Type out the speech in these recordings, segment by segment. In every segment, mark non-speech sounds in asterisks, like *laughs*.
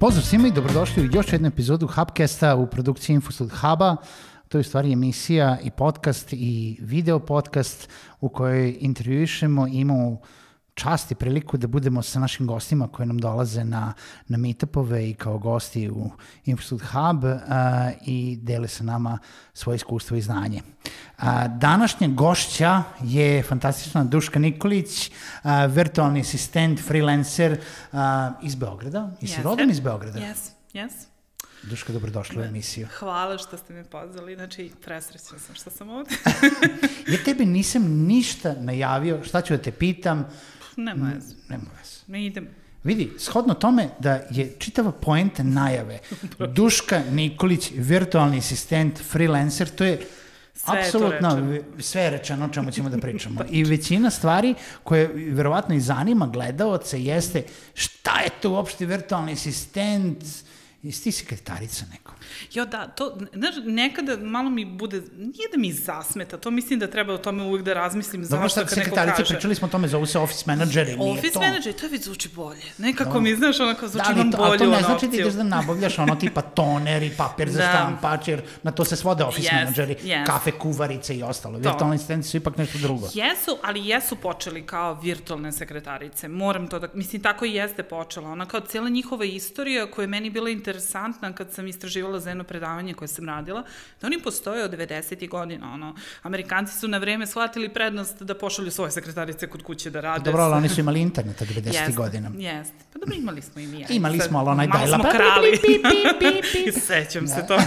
Pozdrav svima i dobrodošli u još jednu epizodu Hubcasta u produkciji Infostud Huba. To je u stvari emisija i podcast i video podcast u kojoj intervjuišemo i imamo čast i priliku da budemo sa našim gostima koji nam dolaze na, na meetupove i kao gosti u Infostud Hub uh, i dele sa nama svoje iskustvo i znanje. Uh, današnja gošća je fantastična Duška Nikolić, uh, virtualni asistent, freelancer uh, iz Beograda. I si yes, rodom iz Beograda? Yes, yes. Duška, dobrodošla u emisiju. Hvala što ste me pozvali, znači presrećna sam što sam ovde. *laughs* ja tebi nisam ništa najavio, šta ću da te pitam, Nema veze. Nema veze. Ne idem. Vidi, shodno tome da je čitava poenta najave *laughs* Duška Nikolić, virtualni asistent, freelancer, to je Sve apsolutno je sve je rečeno o čemu ćemo da pričamo. *laughs* I većina stvari koje verovatno i zanima gledalce jeste šta je to uopšte virtualni asistent, Jesi ti sekretarica neko? Jo, da, to, znaš, nekada malo mi bude, nije da mi zasmeta, to mislim da treba o tome uvijek da razmislim Dobro, zašto kad neko kaže. pričali smo o tome, zovu se office manageri, nije office to. Office manageri, to već zvuči bolje. Nekako no. mi, znaš, onako zvuči da, nam bolje Ali to ne znači ti ideš da nabavljaš ono tipa toner i papir za da. štampač, jer na to se svode office yes, manageri, yes. kafe, kuvarice i ostalo. To. Virtualni asistenti su ipak nešto drugo. Jesu, ali jesu počeli kao virtualne sekretarice. Moram to da, mislim, tako i jeste počela. Ona kao cijela njihova istorija koja je meni bila interesantna kad sam istraživala za jedno predavanje koje sam radila, da oni postoje od 90. godina, ono, Amerikanci su na vreme shvatili prednost da pošalju svoje sekretarice kod kuće da rade. Dobro, ali oni su imali internet od 90. Jest, godina. Jeste, pa dobro, imali smo i mi. Imali smo, ali onaj dajla. Malo smo krali. Pi, pi, pi, pi, *laughs* Sećam se to.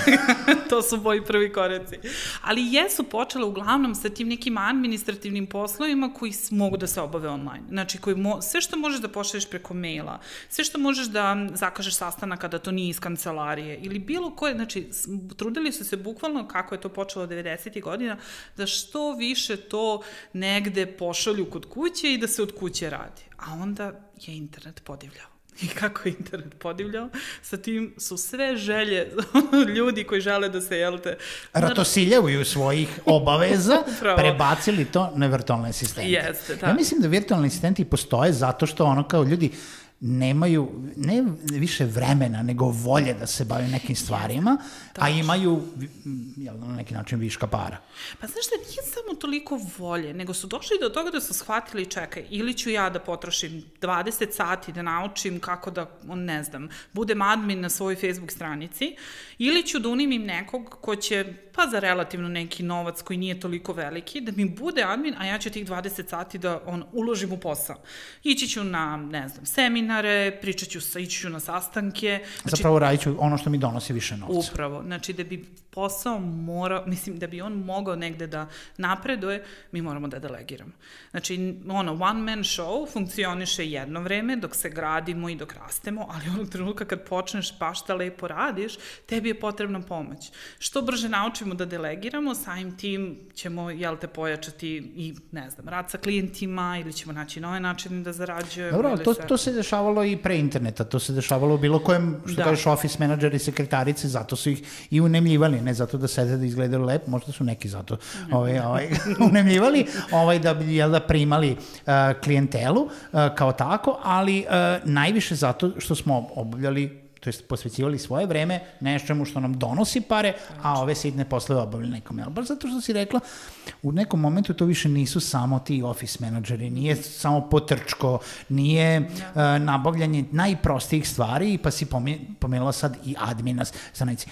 To su moji prvi koreci. Ali jesu počele uglavnom sa tim nekim administrativnim poslovima koji mogu da se obave online. Znači, koji mo, sve što možeš da pošalješ preko maila, sve što možeš da zakažeš sastanak kada to nije iz kancelarije ili bilo koje, znači trudili su se bukvalno kako je to počelo 90. godina, da što više to negde pošalju kod kuće i da se od kuće radi. A onda je internet podivljao *laughs* i kako je internet podivljao, sa tim su sve želje *laughs* ljudi koji žele da se, jel te... Ratosiljavaju svojih *laughs* obaveza, prebacili to na virtualne asistente. Jeste, da. Ja mislim da virtualni asistenti postoje zato što ono kao ljudi, nemaju ne više vremena, nego volje da se bave nekim stvarima, a imaju jel, na neki način viška para. Pa znaš da nije samo toliko volje, nego su došli do toga da su shvatili, čekaj, ili ću ja da potrošim 20 sati da naučim kako da, ne znam, budem admin na svojoj Facebook stranici, ili ću da unimim nekog ko će, pa za relativno neki novac koji nije toliko veliki, da mi bude admin, a ja ću tih 20 sati da on, uložim u posao. Ići ću na, ne znam, seminar, seminare, pričat ću sa, ići ću na sastanke. Znači, Zapravo radit ću ono što mi donosi više novca. Upravo, znači da bi posao mora, *laughs* mislim da bi on mogao negde da napreduje, mi moramo da delegiramo. Znači, ono, one man show funkcioniše jedno vreme dok se gradimo i dok rastemo, ali onog trenutka kad počneš baš da lepo radiš, tebi je potrebna pomoć. Što brže naučimo da delegiramo, samim tim ćemo, jel te, pojačati i, ne znam, rad sa klijentima ili ćemo naći nove načine da zarađujemo. Dobro, to, to se dešavalo i pre interneta, to se dešavalo u bilo kojem, što da. kažeš, office menadžeri, sekretarice, zato su ih i unemljivali, ne zato da sede da izgledaju lepo, možda su neki zato *laughs* ovaj, ovaj, *laughs* unemljivali, ovaj, da bi jel, da primali uh, klijentelu uh, kao tako, ali uh, najviše zato što smo obavljali to jest posvećivali svoje vreme nečemu što nam donosi pare, a ove sitne poslove obavljali nekom. Jel? Baš zato što si rekla, u nekom momentu to više nisu samo ti office menadžeri, nije samo potrčko, nije uh, nabavljanje najprostijih stvari, pa si pomenula sad i admina stranici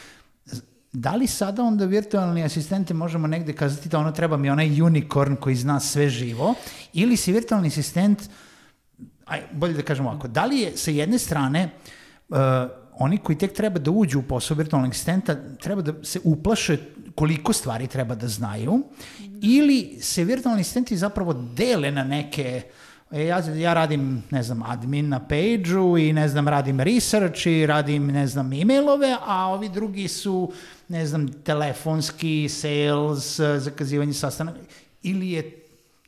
da li sada onda virtualni asistente možemo negde kazati da ono treba mi onaj unicorn koji zna sve živo, ili si virtualni asistent, aj, bolje da kažemo ovako, da li je sa jedne strane uh, oni koji tek treba da uđu u posao virtualnog asistenta treba da se uplaše koliko stvari treba da znaju, ili se virtualni asistenti zapravo dele na neke E, ja, ja radim, ne znam, admin na page-u i, ne znam, radim research i radim, ne znam, e-mailove, a ovi drugi su, ne znam, telefonski, sales, zakazivanje sastanaka. Ili je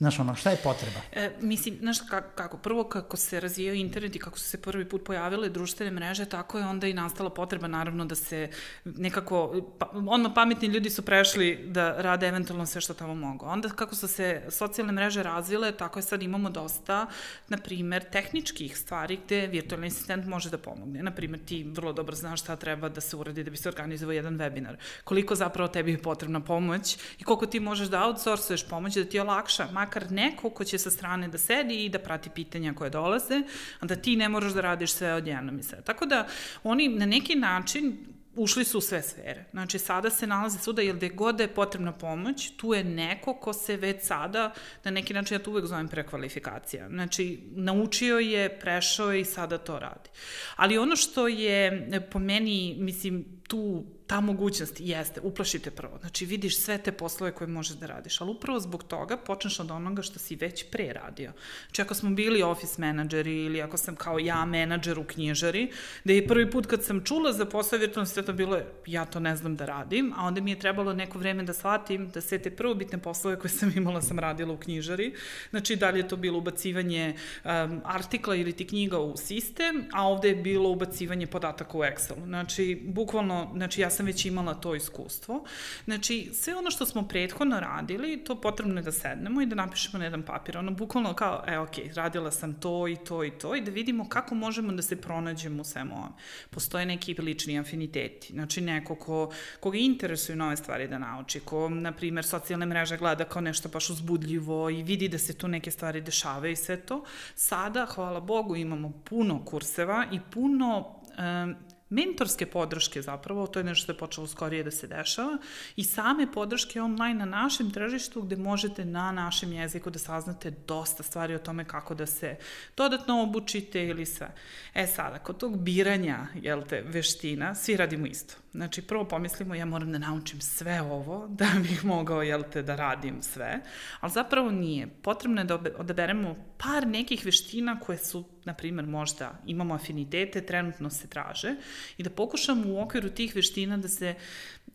Znaš, ono, šta je potreba? E, mislim, znaš kako, prvo kako se razvijao internet i kako su se prvi put pojavile društvene mreže, tako je onda i nastala potreba, naravno, da se nekako, pa, odmah pametni ljudi su prešli da rade eventualno sve što tamo mogu. Onda kako su se socijalne mreže razvile, tako je sad imamo dosta, na primer, tehničkih stvari gde virtualni asistent može da pomogne. Na primer, ti vrlo dobro znaš šta treba da se uradi da bi se organizovao jedan webinar. Koliko zapravo tebi je potrebna pomoć i koliko ti možeš da outsourcuješ pomoć da ti olakša, makar neko ko će sa strane da sedi i da prati pitanja koje dolaze, a da ti ne moraš da radiš sve odjednom i sve. Tako da oni na neki način ušli su u sve sfere. Znači, sada se nalaze svuda, jer gde god je potrebna pomoć, tu je neko ko se već sada, na neki način, ja to uvek zovem prekvalifikacija. Znači, naučio je, prešao je i sada to radi. Ali ono što je po meni, mislim, tu ta mogućnost jeste, uplašite prvo. Znači, vidiš sve te poslove koje možeš da radiš, ali upravo zbog toga počneš od onoga što si već pre radio. Znači, ako smo bili office menadžeri ili ako sam kao ja menadžer u knjižari, da je prvi put kad sam čula za posao virtualnog sveta bilo je, ja to ne znam da radim, a onda mi je trebalo neko vreme da shvatim da sve te prvobitne poslove koje sam imala sam radila u knjižari. Znači, da li je to bilo ubacivanje um, artikla ili ti knjiga u sistem, a ovde je bilo ubacivanje podataka u Excel. Znači, bukvalno, znači ja sam već imala to iskustvo. Znači, sve ono što smo prethodno radili, to potrebno je da sednemo i da napišemo na jedan papir. Ono, bukvalno kao, e, ok, radila sam to i to i to i da vidimo kako možemo da se pronađemo u svemu ovom. Postoje neki lični afiniteti. Znači, neko ko, koga interesuju nove stvari da nauči, ko, na primer, socijalne mreže gleda kao nešto baš uzbudljivo i vidi da se tu neke stvari dešavaju i sve to. Sada, hvala Bogu, imamo puno kurseva i puno um, mentorske podrške zapravo, to je nešto što je počelo skorije da se dešava, i same podrške online na našem tržištu gde možete na našem jeziku da saznate dosta stvari o tome kako da se dodatno obučite ili sve. E sada, kod tog biranja, jel te, veština, svi radimo isto. Znači, prvo pomislimo, ja moram da naučim sve ovo da bih mogao, jel te, da radim sve, ali zapravo nije. Potrebno je da odaberemo par nekih veština koje su, na primer, možda imamo afinitete, trenutno se traže i da pokušamo u okviru tih veština da se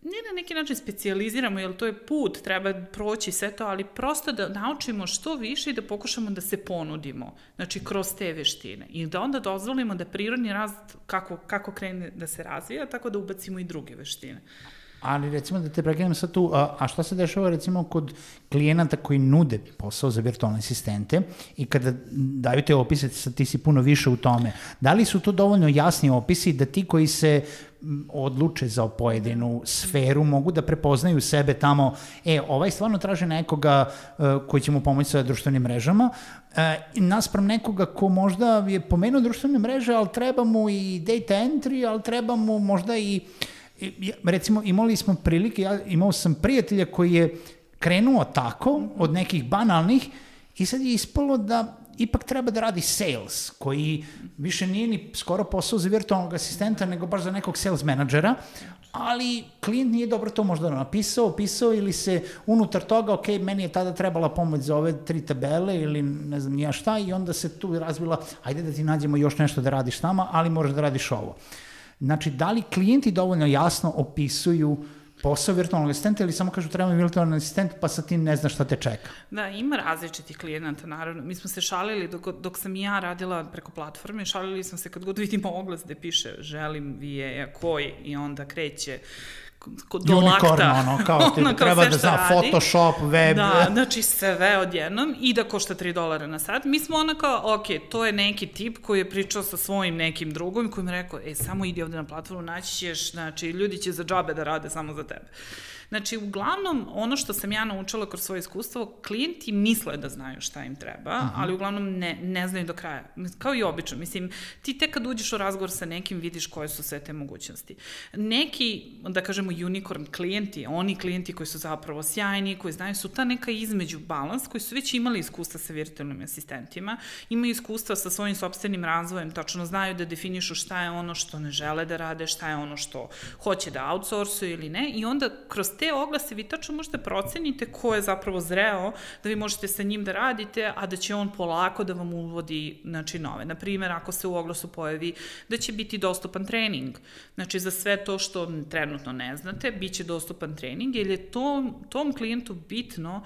ne na neki način specializiramo, jer to je put, treba proći sve to, ali prosto da naučimo što više i da pokušamo da se ponudimo, znači kroz te veštine. I da onda dozvolimo da prirodni rast kako, kako krene da se razvija, tako da ubacimo i druge veštine. Ali recimo da te prekinem sad tu, a, a šta se dešava recimo kod klijenata koji nude posao za virtualne asistente i kada daju te opise, sad ti si puno više u tome, da li su to dovoljno jasni opisi da ti koji se odluče za pojedinu sferu, mogu da prepoznaju sebe tamo, e, ovaj stvarno traže nekoga uh, koji će mu pomoći sa društvenim mrežama, uh, naspram nekoga ko možda je pomenuo društvene mreže, ali treba mu i data entry, ali treba mu možda i recimo imali smo prilike, ja imao sam prijatelja koji je krenuo tako od nekih banalnih i sad je ispalo da ipak treba da radi sales, koji više nije ni skoro posao za virtualnog asistenta, nego baš za nekog sales menadžera, ali klijent nije dobro to možda napisao, opisao ili se unutar toga, ok, meni je tada trebala pomoć za ove tri tabele ili ne znam nija šta i onda se tu razvila, ajde da ti nađemo još nešto da radiš nama, ali možeš da radiš ovo. Znači, da li klijenti dovoljno jasno opisuju posao virtualnog asistenta ili samo kažu treba mi virtualni asistent pa sa tim ne znaš šta te čeka. Da, ima različitih klijenata, naravno. Mi smo se šalili dok, dok sam ja radila preko platforme, šalili smo se kad god vidimo *laughs* oglas gde piše želim VA koji i onda kreće do Unicorn, lakta. ono, kao *laughs* ti ono, kao treba da zna radi. Photoshop, web. Da, znači sve odjednom i da košta 3 dolara na sat. Mi smo ono kao, ok, to je neki tip koji je pričao sa svojim nekim drugom koji mi rekao, e, samo idi ovde na platformu, naći ćeš, znači, ljudi će za džabe da rade samo za tebe. Znači, uglavnom, ono što sam ja naučila kroz svoje iskustvo, klijenti misle da znaju šta im treba, uh mhm. ali uglavnom ne, ne znaju do kraja. Kao i obično. Mislim, ti tek kad uđeš u razgovor sa nekim, vidiš koje su sve te mogućnosti. Neki, da kažemo, unicorn klijenti, oni klijenti koji su zapravo sjajni, koji znaju, su ta neka između balans, koji su već imali iskustva sa virtualnim asistentima, imaju iskustva sa svojim sobstvenim razvojem, tačno znaju da definišu šta je ono što ne žele da rade, šta je ono što hoće da outsourcuju ili ne, i onda kroz te oglase vi tačno možete procenite ko je zapravo zreo, da vi možete sa njim da radite, a da će on polako da vam uvodi znači, nove. Naprimer, ako se u oglasu pojavi da će biti dostupan trening, znači za sve to što trenutno ne znate, bit će dostupan trening, jer je tom, tom klijentu bitno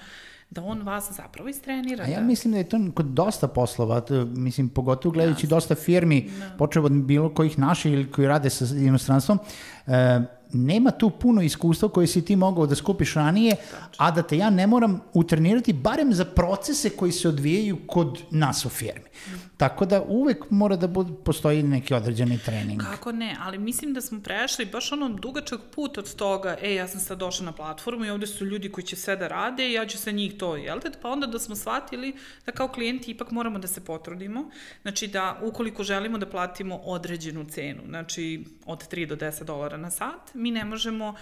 da on vas zapravo istrenira. A ja da... mislim da je to kod dosta poslova, mislim, pogotovo gledajući Jasne. dosta firmi, da. počeo od bilo kojih naših ili koji rade sa inostranstvom, e, nema tu puno iskustva koje si ti mogao da skupiš ranije, a da te ja ne moram utrenirati barem za procese koji se odvijaju kod nas u firmi. Tako da uvek mora da bude, postoji neki određeni trening. Kako ne, ali mislim da smo prešli baš ono dugačak put od toga, e, ja sam sad došla na platformu i ovde su ljudi koji će sve da rade i ja ću sa njih to, jel te? Pa onda da smo shvatili da kao klijenti ipak moramo da se potrudimo, znači da ukoliko želimo da platimo određenu cenu, znači od 3 do 10 dolara na sat, mi ne možemo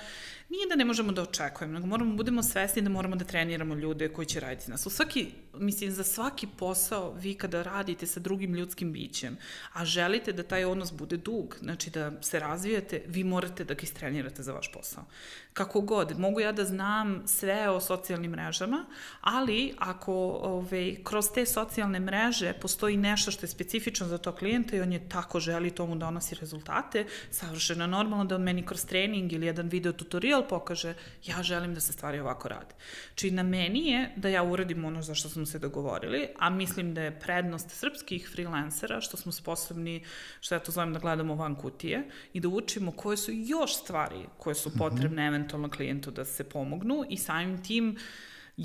nije da ne možemo da očekujemo, nego moramo, budemo svesni da moramo da treniramo ljude koji će raditi nas. U svaki, mislim, za svaki posao vi kada radite sa drugim ljudskim bićem, a želite da taj odnos bude dug, znači da se razvijate, vi morate da ga istrenirate za vaš posao kako god. Mogu ja da znam sve o socijalnim mrežama, ali ako ove, kroz te socijalne mreže postoji nešto što je specifično za to klijenta i on je tako želi tomu donosi rezultate, savršeno normalno da on meni kroz trening ili jedan video tutorial pokaže ja želim da se stvari ovako rade. Či na meni je da ja uradim ono za što smo se dogovorili, a mislim da je prednost srpskih freelancera što smo sposobni, što ja to zovem da gledamo van kutije i da učimo koje su još stvari koje su potrebne mm -hmm eventualno klijentu da se pomognu i samim tim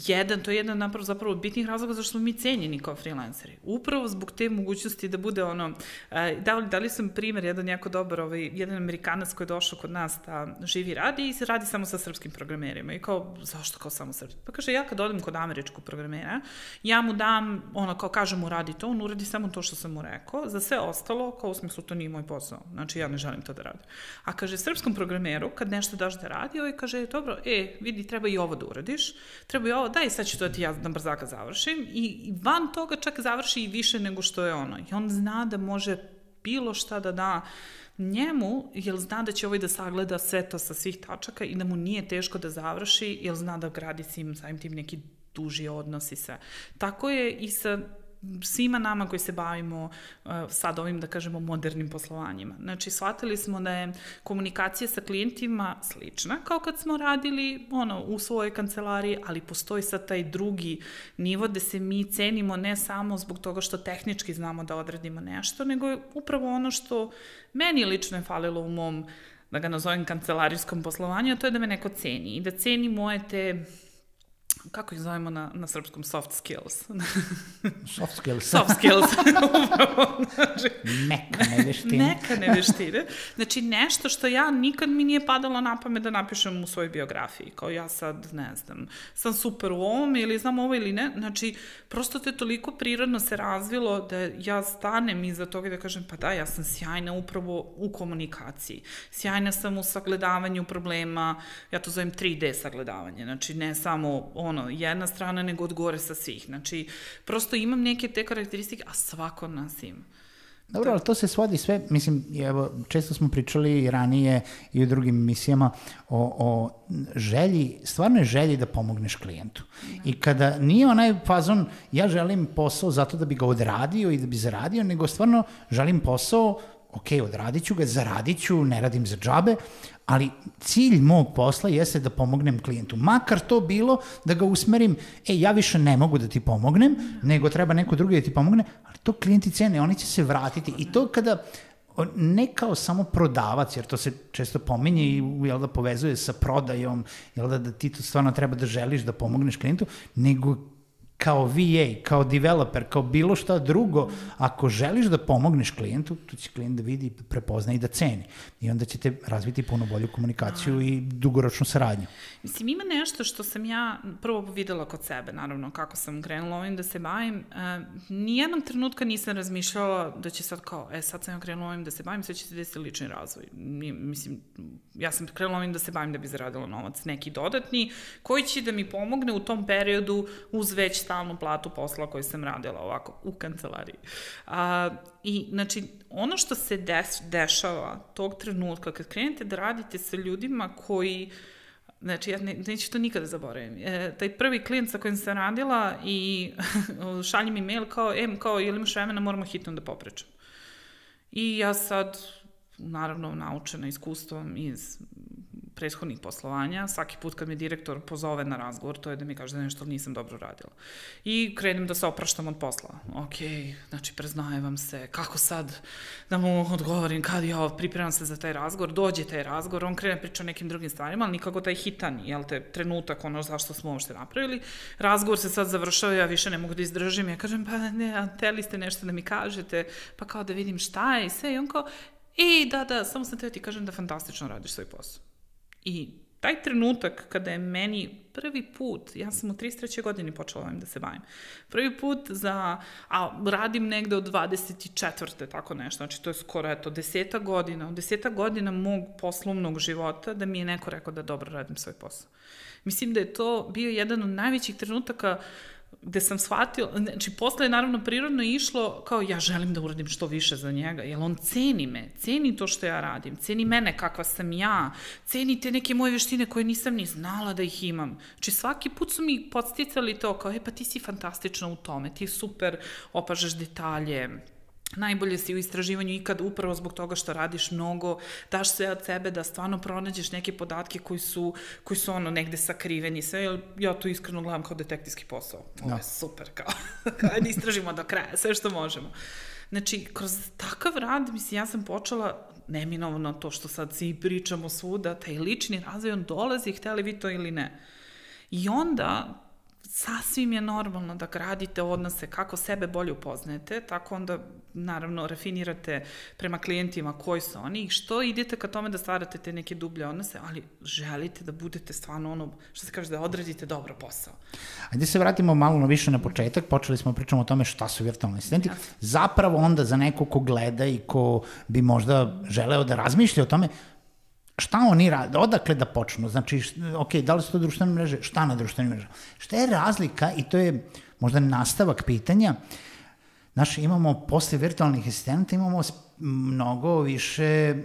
jedan, to je jedan napravo zapravo bitnih razloga zašto smo mi cenjeni kao freelanceri. Upravo zbog te mogućnosti da bude ono, e, da li, da li sam primer, jedan jako dobar, ovaj, jedan Amerikanac koji je došao kod nas da živi radi i se radi samo sa srpskim programerima. I kao, zašto kao samo srpski? Pa kaže, ja kad odem kod američkog programera, ja mu dam, ono, kao kažem mu radi to, on uradi samo to što sam mu rekao, za sve ostalo, kao u smislu, to nije moj posao. Znači, ja ne želim to da radim. A kaže, srpskom programeru, kad nešto daš da radi, ovaj kaže, dobro, e, vidi, treba i ovo da uradiš, treba i ovo, daj, sad ću to ti ja na brzaka završim i, van toga čak završi i više nego što je ono. I on zna da može bilo šta da da njemu, jer zna da će ovaj da sagleda sve to sa svih tačaka i da mu nije teško da završi, jer zna da gradi s njim samim tim neki duži odnos i sve. Tako je i sa svima nama koji se bavimo uh, sad ovim, da kažemo, modernim poslovanjima. Znači, shvatili smo da je komunikacija sa klijentima slična kao kad smo radili ono, u svojoj kancelariji, ali postoji sad taj drugi nivo gde se mi cenimo ne samo zbog toga što tehnički znamo da odradimo nešto, nego je upravo ono što meni lično je falilo u mom da ga nazovem kancelarijskom poslovanju, a to je da me neko ceni i da ceni moje te kako ih zovemo na, na srpskom, soft skills. *laughs* soft skills. soft skills. *laughs* znači, Mekane veštine. Mekane veštine. Znači, nešto što ja nikad mi nije padalo na pamet da napišem u svojoj biografiji. Kao ja sad, ne znam, sam super u ovom ili znam ovo ili ne. Znači, prosto to je toliko prirodno se razvilo da ja stanem iza toga i da kažem, pa da, ja sam sjajna upravo u komunikaciji. Sjajna sam u sagledavanju problema, ja to zovem 3D sagledavanje. Znači, ne samo ono, jedna strana nego od gore sa svih. Znači, prosto imam neke te karakteristike, a svako nas ima. Dobro, ali to se svodi sve, mislim, evo, često smo pričali i ranije i u drugim emisijama o, o želji, stvarno je želji da pomogneš klijentu. Da. I kada nije onaj fazon, ja želim posao zato da bi ga odradio i da bi zaradio, nego stvarno želim posao, ok, odradit ću ga, zaradit ću, ne radim za džabe, ali cilj mog posla jeste da pomognem klijentu. Makar to bilo da ga usmerim, e, ja više ne mogu da ti pomognem, nego treba neko drugi da ti pomogne, ali to klijenti cene, oni će se vratiti. I to kada ne kao samo prodavac, jer to se često pominje i jel da povezuje sa prodajom, jel da, da ti to stvarno treba da želiš da pomogneš klijentu, nego kao VA, kao developer, kao bilo šta drugo, ako želiš da pomogneš klijentu, to će klijent da vidi, prepozna i da ceni. I onda ćete razviti puno bolju komunikaciju i dugoročnu saradnju. Mislim, ima nešto što sam ja prvo videla kod sebe, naravno, kako sam krenula ovim da se bavim. E, nijednog trenutka nisam razmišljala da će sad kao, e, sad sam ja krenula ovim da se bavim, sve će se desiti lični razvoj. Mislim, ja sam krenula ovim da se bavim da bi zaradila novac, neki dodatni, koji će da mi pomogne u tom periodu uz već stalnu platu posla koju sam radila ovako u kancelariji. A, I, znači, ono što se des, dešava tog trenutka kad krenete da radite sa ljudima koji Znači, ja ne, neću to nikada zaboravim. E, taj prvi klijent sa kojim sam radila i *laughs* šalje mi mail kao, em, kao, ili imaš vremena, moramo hitno da poprečam. I ja sad, naravno, naučena iskustvom iz prethodnih poslovanja, svaki put kad me direktor pozove na razgovor, to je da mi kaže da nešto nisam dobro radila. I krenem da se opraštam od posla. Ok, znači preznaje vam se, kako sad da mu odgovorim, kad ja pripremam se za taj razgovor, dođe taj razgovor, on krene priča o nekim drugim stvarima, ali nikako taj hitan, jel te, trenutak, ono zašto smo uopšte napravili. Razgovor se sad završava, ja više ne mogu da izdržim, ja kažem, pa ne, a teli ste nešto da mi kažete, pa kao da vidim šta je i sve, i on kao, E, da, da, samo sam teo ti kažem da fantastično radiš svoj posao. I taj trenutak kada je meni prvi put, ja sam u 33. godini počela ovim da se bavim, prvi put za, a radim negde od 24. tako nešto, znači to je skoro eto deseta godina, od deseta godina mog poslovnog života da mi je neko rekao da dobro radim svoj posao. Mislim da je to bio jedan od najvećih trenutaka uh, gde sam shvatila, znači posle je naravno prirodno išlo kao ja želim da uradim što više za njega, jer on ceni me, ceni to što ja radim, ceni mene kakva sam ja, ceni te neke moje veštine koje nisam ni znala da ih imam. Znači svaki put su mi podsticali to kao, e pa ti si fantastična u tome, ti super opažaš detalje, najbolje si u istraživanju ikad upravo zbog toga što radiš mnogo, daš sve od sebe da stvarno pronađeš neke podatke koji su, koji su ono negde sakriveni, sve, jer ja to iskreno gledam kao detektivski posao. Ovo da. je super, kao, *laughs* kao da istražimo do kraja, sve što možemo. Znači, kroz takav rad, mislim, ja sam počela neminovno to što sad svi pričamo svuda, taj lični razvoj, on dolazi, hteli vi to ili ne. I onda sasvim je normalno da gradite odnose kako sebe bolje upoznajete, tako onda naravno rafinirate prema klijentima koji su oni i što idete ka tome da stvarate te neke dublje odnose, ali želite da budete stvarno ono, što se kaže, da odradite dobro posao. Ajde se vratimo malo na više na početak, počeli smo pričamo o tome šta su virtualni asistenti. Zapravo onda za neko ko gleda i ko bi možda želeo da razmišlja o tome, šta oni rade, odakle da počnu, znači, ok, da li su to društvene mreže, šta na društvenim mrežama, šta je razlika i to je možda nastavak pitanja, Znaš, imamo posle virtualnih asistenta, imamo mnogo više e,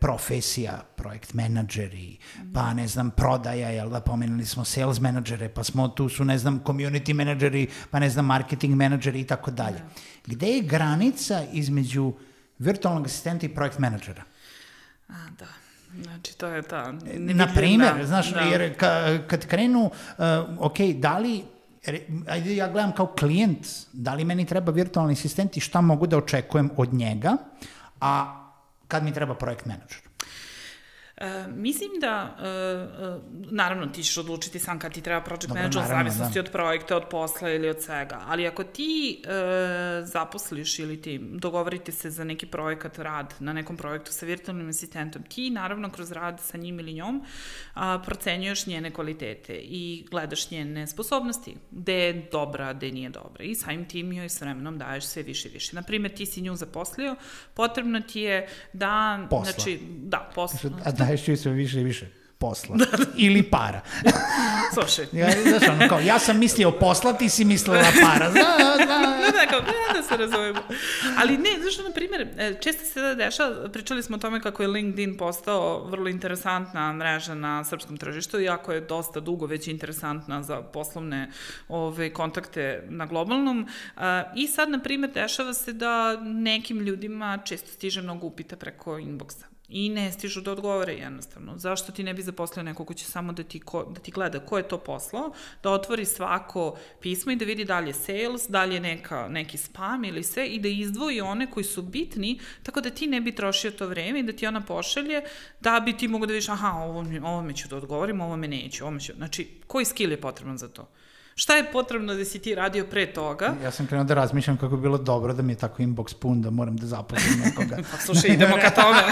profesija, projekt menadžeri, pa ne znam, prodaja, jel da pomenuli smo sales menadžere, pa smo tu su, ne znam, community menadžeri, pa ne znam, marketing menadžeri i tako dalje. Da. Gde je granica između virtualnog asistenta i projekt menadžera? A, da. Znači, to je ta... Na primer, znaš, da. jer ka, kad krenu, uh, ok, da li ajde ja gledam kao klijent, da li meni treba virtualni asistent i šta mogu da očekujem od njega, a kad mi treba projekt menadžer. E, mislim da, e, e, naravno, ti ćeš odlučiti sam kad ti treba project Dobro, manager, u zavisnosti da. od projekta, od posla ili od svega, ali ako ti e, zaposliš ili ti dogovorite se za neki projekat, rad na nekom projektu sa virtualnim asistentom, ti naravno kroz rad sa njim ili njom a, procenjuješ njene kvalitete i gledaš njene sposobnosti, gde je dobra, gde nije dobra i samim tim joj s vremenom daješ sve više i više. Naprimer, ti si nju zaposlio, potrebno ti je da... Posla. Znači, da, posla. A da daješ joj sve više i više posla. *laughs* Da, da. Ili para. *laughs* Slušaj. ja, znaš, ono, kao, ja sam mislio posla, ti si mislila para. Zna, zna. da, da, *laughs* kao, ne, da se razumemo. Ali ne, znaš, na primjer, e, često se da deša, pričali smo o tome kako je LinkedIn postao vrlo interesantna mreža na srpskom tržištu, iako je dosta dugo već interesantna za poslovne ove, kontakte na globalnom. I sad, na primjer, dešava se da nekim ljudima često stiže mnogo upita preko inboxa I ne stižu da odgovore jednostavno. Zašto ti ne bi zaposlio neko ko će samo da ti, ko, da ti gleda ko je to poslao, da otvori svako pismo i da vidi da li je sales, da li je neka, neki spam ili sve i da izdvoji one koji su bitni, tako da ti ne bi trošio to vreme i da ti ona pošalje, da bi ti mogo da vidiš, aha, ovo, ovo me ću da odgovorim, ovo me neću, ovo me ću... Znači, koji skill je potreban za to? Šta je potrebno da si ti radio pre toga? Ja sam krenuo da razmišljam kako bi bilo dobro da mi je tako inbox pun da moram da zaposlim nekoga. *laughs* pa slušaj, idemo ka tome.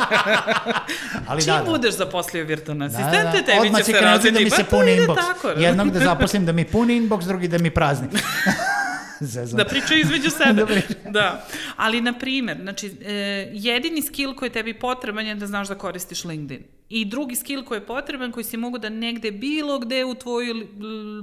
*laughs* Ali Čim da, da. budeš zaposlio virtualne asistente, da, da. tebi Odmah će se razviti. da mi se pa, puni inbox. Tako, Jednog da zaposlim da mi puni inbox, drugi da mi prazni. *laughs* Zezam. Da pričaju između sebe. da, da. Ali, na primer, znači, e, jedini skill koji je tebi potreban je da znaš da koristiš LinkedIn I drugi skill koji je potreban, koji si mogu da negde bilo gde u tvojoj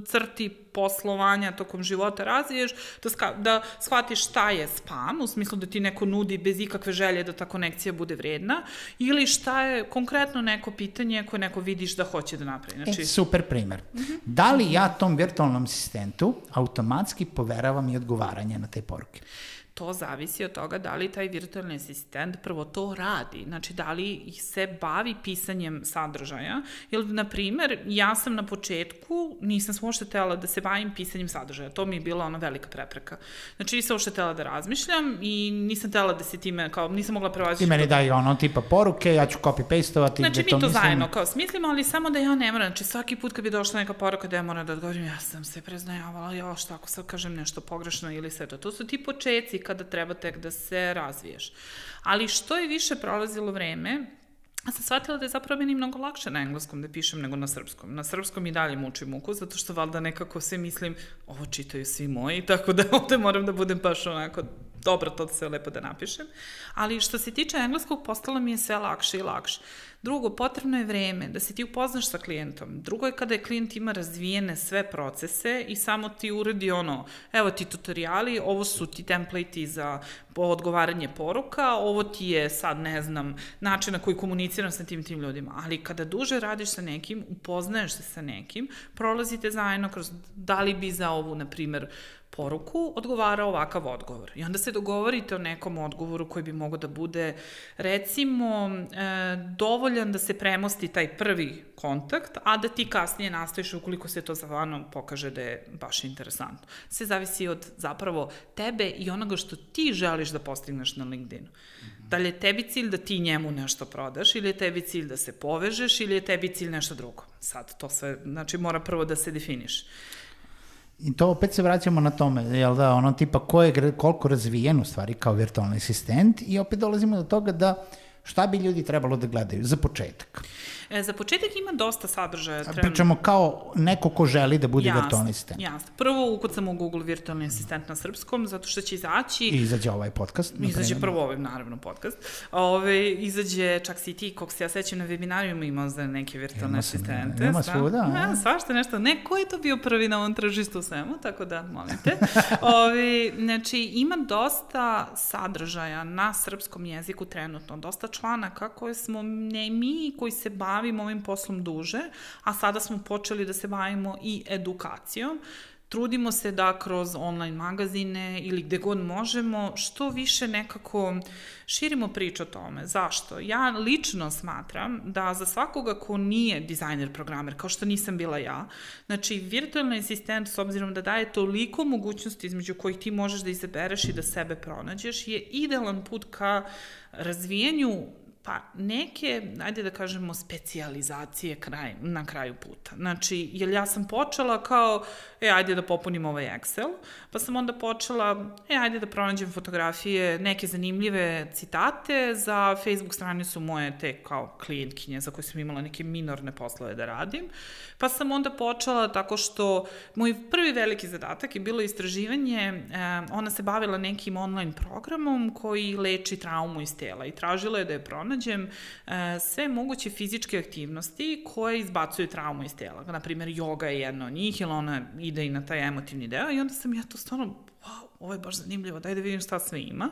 crti poslovanja tokom života razviješ, da, ska, da shvatiš šta je spam, u smislu da ti neko nudi bez ikakve želje da ta konekcija bude vredna, ili šta je konkretno neko pitanje koje neko vidiš da hoće da napravi. Znači... E, super primer. Uh -huh. Da li ja tom virtualnom asistentu automatski poveravam i odgovaranje na te poruke? To zavisi od toga da li taj virtualni asistent prvo to radi, znači da li se bavi pisanjem sadržaja, jer, na primer, ja sam na početku, nisam uopšte tela da se bavim pisanjem sadržaja, to mi je bila ona velika prepreka. Znači, nisam uopšte tela da razmišljam i nisam tela da se time, kao, nisam mogla prevaziti... Ti meni daj ono tipa poruke, ja ću copy-pastovati, znači, mi to mislim... zajedno kao smislimo, ali samo da ja ne moram, znači svaki put kad bi došla neka poruka da ja moram da odgovorim, ja sam se preznajavala, ja šta ako sad kažem nešto pogrešno ili sve to. To su ti početci kada treba tek da se razviješ. Ali što je više prolazilo vreme, A sam shvatila da je zapravo meni mnogo lakše na engleskom da pišem nego na srpskom. Na srpskom i dalje mučim muku, zato što valjda nekako sve mislim, ovo čitaju svi moji, tako da *laughs* ovde moram da budem baš onako dobro to sve lepo da napišem. Ali što se tiče engleskog, postalo mi je sve lakše i lakše. Drugo, potrebno je vreme da se ti upoznaš sa klijentom. Drugo je kada je klijent ima razvijene sve procese i samo ti uredi ono, evo ti tutoriali, ovo su ti template za odgovaranje poruka, ovo ti je sad, ne znam, način na koji komuniciram sa tim tim ljudima. Ali kada duže radiš sa nekim, upoznaješ se sa nekim, prolazite zajedno kroz, da li bi za ovu, na primer, poruku, odgovara ovakav odgovor. I onda se dogovorite o nekom odgovoru koji bi mogo da bude, recimo, e, dovoljan da se premosti taj prvi kontakt, a da ti kasnije nastaviš ukoliko se to zavano pokaže da je baš interesantno. Sve zavisi od zapravo tebe i onoga što ti želiš da postigneš na LinkedInu. Da li je tebi cilj da ti njemu nešto prodaš ili je tebi cilj da se povežeš ili je tebi cilj nešto drugo. Sad to sve, znači mora prvo da se definiš. I to opet se vraćamo na tome, jel da, ono tipa ko je, koliko razvijen u stvari kao virtualni asistent i opet dolazimo do toga da šta bi ljudi trebalo da gledaju za početak. E, za početak ima dosta sadržaja. Trenutno. Pričamo kao neko ko želi da bude jasne, virtualni asistent. Jasno. Prvo ukucamo u Google virtualni asistent na srpskom, zato što će izaći... I izađe ovaj podcast. Izađe prvo ovaj, naravno, podcast. Ove, izađe, čak si ti, kog se ja sećam na webinarijuma imao za neke virtualne ima asistente. Ima svuda. Ja, svašta nešto. Ne, ko je to bio prvi na ovom tržištu u svemu, tako da, molim te. *laughs* Ove, znači, ima dosta sadržaja na srpskom jeziku trenutno, dosta članaka koje smo ne mi koji se bavimo bavimo ovim poslom duže, a sada smo počeli da se bavimo i edukacijom. Trudimo se da kroz online magazine ili gde god možemo što više nekako širimo priču o tome. Zašto? Ja lično smatram da za svakoga ko nije dizajner, programer, kao što nisam bila ja, znači virtualni asistent s obzirom da daje toliko mogućnosti između kojih ti možeš da izabereš i da sebe pronađeš, je idealan put ka razvijenju Pa neke, ajde da kažemo, specializacije kraj, na kraju puta. Znači, jer ja sam počela kao, e, ajde da popunim ovaj Excel, pa sam onda počela, e, ajde da pronađem fotografije, neke zanimljive citate za Facebook stranicu moje te kao klijentkinje za koje sam imala neke minorne poslove da radim. Pa sam onda počela tako što moj prvi veliki zadatak je bilo istraživanje, e, ona se bavila nekim online programom koji leči traumu iz tela i tražila je da je pronađem e, sve moguće fizičke aktivnosti koje izbacuju traumu iz tela. Naprimjer, yoga je jedna od njih, ili ona ide i na taj emotivni deo i onda sam ja to stvarno, wow, ovo je baš zanimljivo, daj da vidim šta sve ima.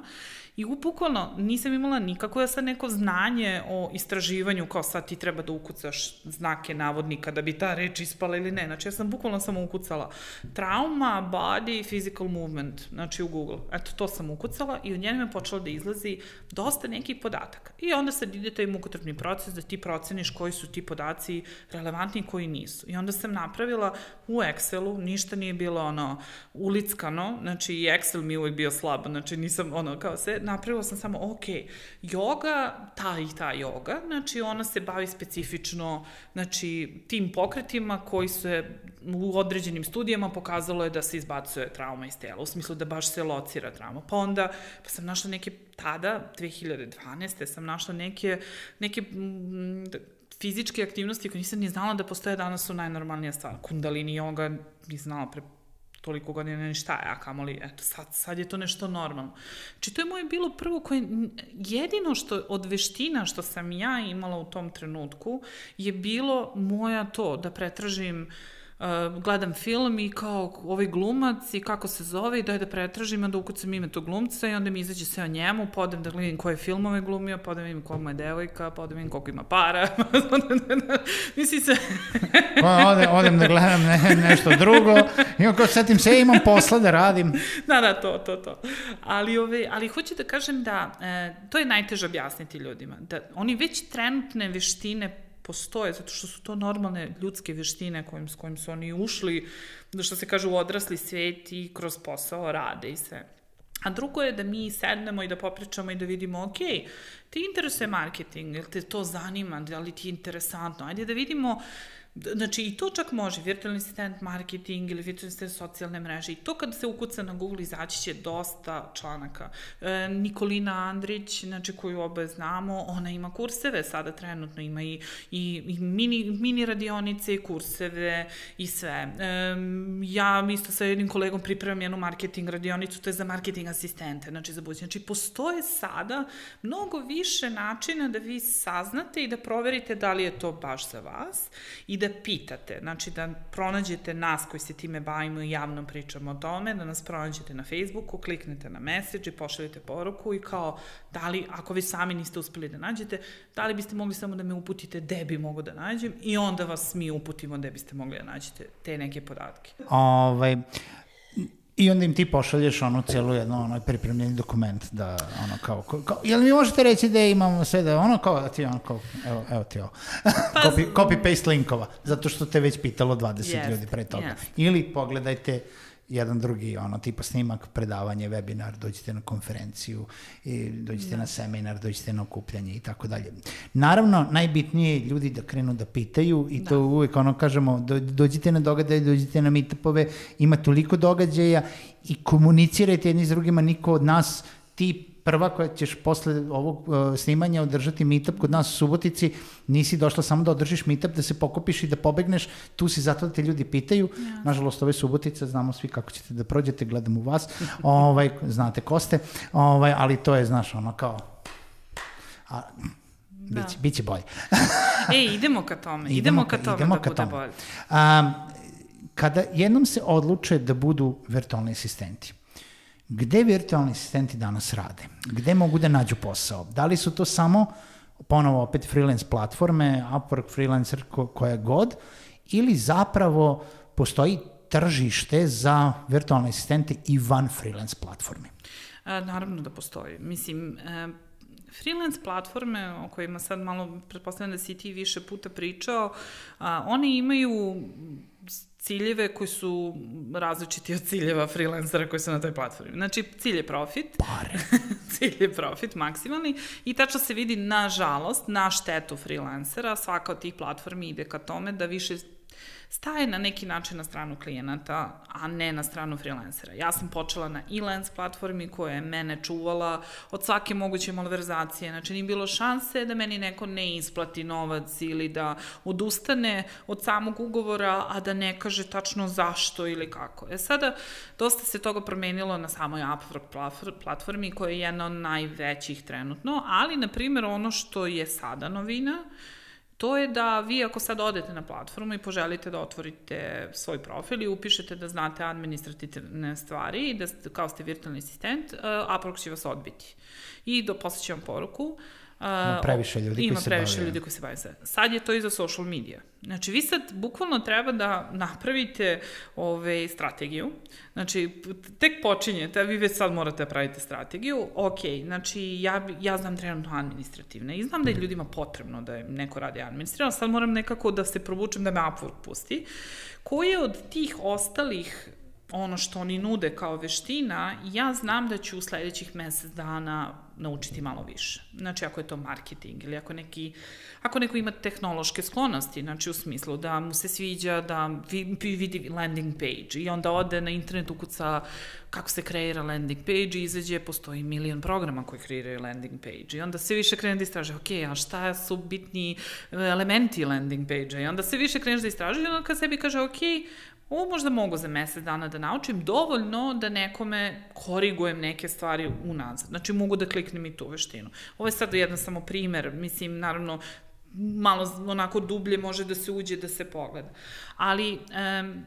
I bukvalno nisam imala nikako ja sad neko znanje o istraživanju kao sad ti treba da ukucaš znake navodnika da bi ta reč ispala ili ne. Znači ja sam bukvalno samo ukucala trauma, body, physical movement, znači u Google. Eto, to sam ukucala i od njene me počela da izlazi dosta nekih podataka. I onda sad ide taj mukotrpni proces da ti proceniš koji su ti podaci relevantni i koji nisu. I onda sam napravila u Excelu, ništa nije bilo ono ulickano, znači i Excel mi je uvek bio slab, znači nisam ono kao se, napravila sam samo, ok, joga, ta i ta joga, znači ona se bavi specifično, znači tim pokretima koji se u određenim studijama pokazalo je da se izbacuje trauma iz tela, u smislu da baš se locira trauma. Pa onda, pa sam našla neke, tada, 2012. sam našla neke, neke mm, fizičke aktivnosti koje nisam ni znala da postoje danas su najnormalnija stvar. Kundalini yoga, ni znala pre toliko godina ni šta je, a kamoli, eto, sad, sad je to nešto normalno. Znači, to je moje bilo prvo koje, jedino što od veština što sam ja imala u tom trenutku je bilo moja to, da pretražim uh, uh, gledam film i kao ovaj glumac i kako se zove i daj da pretražim, onda ukucam ime tog glumca i onda mi izađe sve o njemu, podem da gledam koje filmove glumio, podem im koliko je devojka, podem im koliko ima para. *laughs* Misli se... Ode, odem da gledam ne, nešto drugo i onda setim se, imam posla da radim. Da, da, to, to, to. Ali, ove, ali hoću da kažem da e, to je najteže objasniti ljudima. Da oni već trenutne veštine postoje, zato što su to normalne ljudske veštine kojim, s kojim su oni ušli, da što se kaže u odrasli svet i kroz posao rade i sve. A drugo je da mi sednemo i da popričamo i da vidimo, ok, ti interesuje marketing, ili te to zanima, da li ti je interesantno, ajde da vidimo uh, Znači, i to čak može, virtualni asistent marketing ili virtualni asistent socijalne mreže. I to kad se ukuca na Google izaći će dosta članaka. E, Nikolina Andrić, znači koju oboje znamo, ona ima kurseve, sada trenutno ima i, i, i mini, mini radionice i kurseve i sve. E, ja isto sa jednim kolegom pripremam jednu marketing radionicu, to je za marketing asistente, znači za buduće. Znači, postoje sada mnogo više načina da vi saznate i da proverite da li je to baš za vas i da pitate, znači da pronađete nas koji se time bavimo i javno pričamo o tome, da nas pronađete na Facebooku, kliknete na message i pošaljete poruku i kao, da li, ako vi sami niste uspeli da nađete, da li biste mogli samo da me uputite gde bi mogo da nađem i onda vas mi uputimo gde biste mogli da nađete te neke podatke. Ovaj, I onda im ti pošalješ ono celu jedno ono pripremljeni dokument da ono kao, kao jel mi možete reći da imamo sve da ono kao da ti ono kao evo, evo ti ovo *laughs* pa, copy, copy paste linkova zato što te već pitalo 20 yes, ljudi pre toga yes. ili pogledajte jedan drugi ono tipa snimak, predavanje, webinar, dođite na konferenciju, i dođite da. na seminar, dođite na okupljanje i tako dalje. Naravno, najbitnije je ljudi da krenu da pitaju i da. to uvek ono kažemo, dođite na događaje, dođite na meetupove, ima toliko događaja i komunicirajte jedni s drugima, niko od nas ti prva koja ćeš posle ovog uh, snimanja održati meetup kod nas u Subotici, nisi došla samo da održiš meetup, da se pokupiš i da pobegneš, tu si zato da te ljudi pitaju. Ja. Nažalost, ove Subotice, znamo svi kako ćete da prođete, gledam u vas, *laughs* ovaj, znate ko ste, ovaj, ali to je, znaš, ono kao... A, da. biće, biće bolje. *laughs* e, idemo ka tome, idemo, idemo ka tome idemo da ka bude tome. bolje. Um, kada jednom se odluče da budu virtualni asistenti, Gde virtualni asistenti danas rade? Gde mogu da nađu posao? Da li su to samo, ponovo opet freelance platforme, Upwork, freelancer, ko, koja god, ili zapravo postoji tržište za virtualne asistente i van freelance platforme? A, naravno da postoji. Mislim, e, freelance platforme o kojima sad malo pretpostavljam da si ti više puta pričao, a, one imaju ciljeve koji su različiti od ciljeva freelancera koji su na toj platformi. Znači, cilj je profit. Pare. *laughs* cilj je profit maksimalni i tačno se vidi, nažalost, na štetu freelancera. Svaka od tih platformi ide ka tome da više staje na neki način na stranu klijenata, a ne na stranu freelancera. Ja sam počela na e-lens platformi koja je mene čuvala od svake moguće malverzacije. Znači, nije bilo šanse da meni neko ne isplati novac ili da odustane od samog ugovora, a da ne kaže tačno zašto ili kako. E sada, dosta se toga promenilo na samoj Upwork platformi koja je jedna od najvećih trenutno, ali, na primjer, ono što je sada novina, to je da vi ako sad odete na platformu i poželite da otvorite svoj profil i upišete da znate administrativne stvari i da kao ste virtualni asistent, uh, Upwork će vas odbiti. I do, posle će vam poruku, Ima previše ljudi ima koji se previše ljudi koji se bave sve. Sad je to i za social media. Znači, vi sad bukvalno treba da napravite ove, strategiju. Znači, tek počinjete, a vi već sad morate da pravite strategiju. Ok, znači, ja, ja znam trenutno administrativne i znam da je mhm. ljudima potrebno da neko radi administrativno, sad moram nekako da se provučem da me Upwork pusti. Koje od tih ostalih ono što oni nude kao veština, ja znam da ću u sledećih mesec dana naučiti malo više. Znači, ako je to marketing ili ako, neki, ako neko ima tehnološke sklonosti, znači u smislu da mu se sviđa da vidi landing page i onda ode na internet ukuca kako se kreira landing page i izađe, postoji milion programa koji kreiraju landing page i onda se više krene da istraže, ok, a šta su bitni elementi landing page-a i onda se više kreneš da istražuje i onda kad sebi kaže, ok, ovo možda mogu za mesec dana da naučim, dovoljno da nekome korigujem neke stvari unazad. Znači, mogu da kliknem i tu veštinu. Ovo je sad jedan samo primer, mislim, naravno, malo onako dublje može da se uđe, da se pogleda. Ali, um,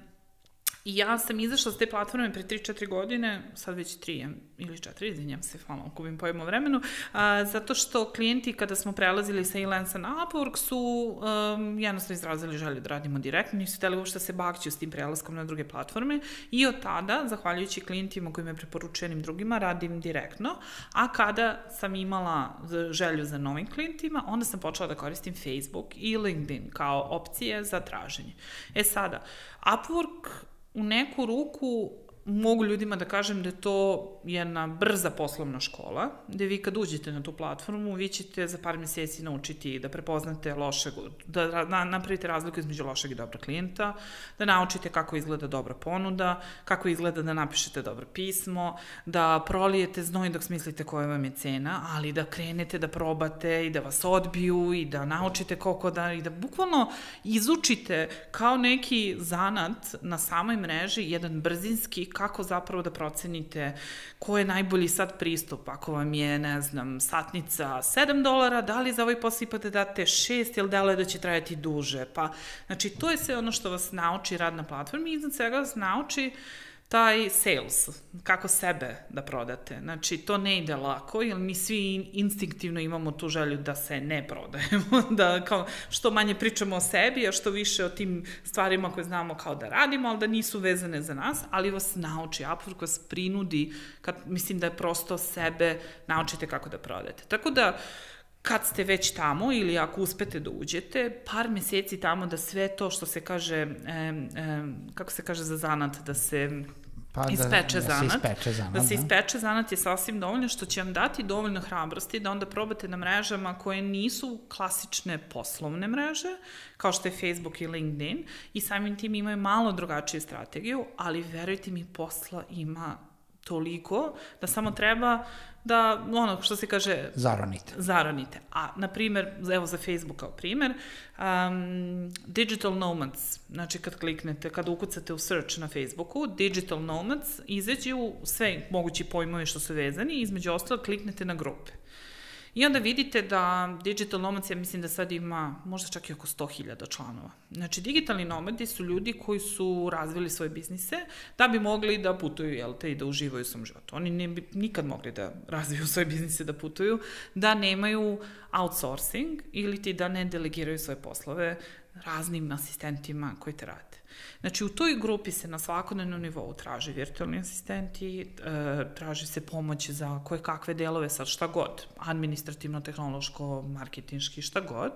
I ja sam izašla s te platforme pre 3-4 godine, sad već 3 ili 4, izvinjam se, hvala, kubim pojemo vremenu, a, zato što klijenti kada smo prelazili sa Elance na Upwork su um, jednostavno izrazili želju da radimo direktno, nisu hteli uopšte da se bakću s tim prelaskom na druge platforme i od tada, zahvaljujući klijentima koji me preporučujem drugima, radim direktno, a kada sam imala želju za novim klijentima, onda sam počela da koristim Facebook i LinkedIn kao opcije za traženje. E sada, Upwork u neku ruku mogu ljudima da kažem da je to jedna brza poslovna škola, gde vi kad uđete na tu platformu, vi ćete za par meseci naučiti da prepoznate lošeg, da napravite razliku između lošeg i dobrog klijenta, da naučite kako izgleda dobra ponuda, kako izgleda da napišete dobro pismo, da prolijete znoj dok smislite koja vam je cena, ali da krenete da probate i da vas odbiju i da naučite koliko da, i da bukvalno izučite kao neki zanat na samoj mreži jedan brzinski kako zapravo da procenite ko je najbolji sad pristup, ako vam je, ne znam, satnica 7 dolara, da li za ovaj posao ipak da date 6 ili da li da će trajati duže, pa, znači, to je sve ono što vas nauči rad na platformi i iznad svega vas nauči uh, taj sales, kako sebe da prodate. Znači, to ne ide lako, jer mi svi instinktivno imamo tu želju da se ne prodajemo, *laughs* da kao što manje pričamo o sebi, a što više o tim stvarima koje znamo kao da radimo, ali da nisu vezane za nas, ali vas nauči, Upwork vas prinudi, kad, mislim da je prosto sebe naučite kako da prodate. Tako da, kad ste već tamo ili ako uspete da uđete, par meseci tamo da sve to što se kaže, e, e, kako se kaže za zanat, da se Pa ispeče da, zanat. Da se ispeče zanat. Da se da. ispeče zanat je sasvim dovoljno, što će vam dati dovoljno hrabrosti da onda probate na mrežama koje nisu klasične poslovne mreže, kao što je Facebook i LinkedIn, i samim tim imaju malo drugačiju strategiju, ali verujte mi, posla ima toliko da samo treba da, ono, što se kaže... Zaronite. Zaronite. A, na primer, evo za Facebook kao primer, um, Digital Nomads, znači kad kliknete, kad ukucate u search na Facebooku, Digital Nomads, izađu sve mogući pojmovi što su vezani, između ostalo kliknete na grupe. I onda vidite da Digital Nomads, ja mislim da sad ima možda čak i oko 100.000 članova. Znači, digitalni nomadi su ljudi koji su razvili svoje biznise da bi mogli da putuju, jel te, i da uživaju svom životu. Oni ne bi nikad mogli da razviju svoje biznise, da putuju, da nemaju outsourcing ili ti da ne delegiraju svoje poslove raznim asistentima koji te rade. Znači, u toj grupi se na svakodnevnom nivou traži virtualni asistenti, e, traži se pomoć za koje kakve delove, sad šta god, administrativno, tehnološko, marketinški, šta god.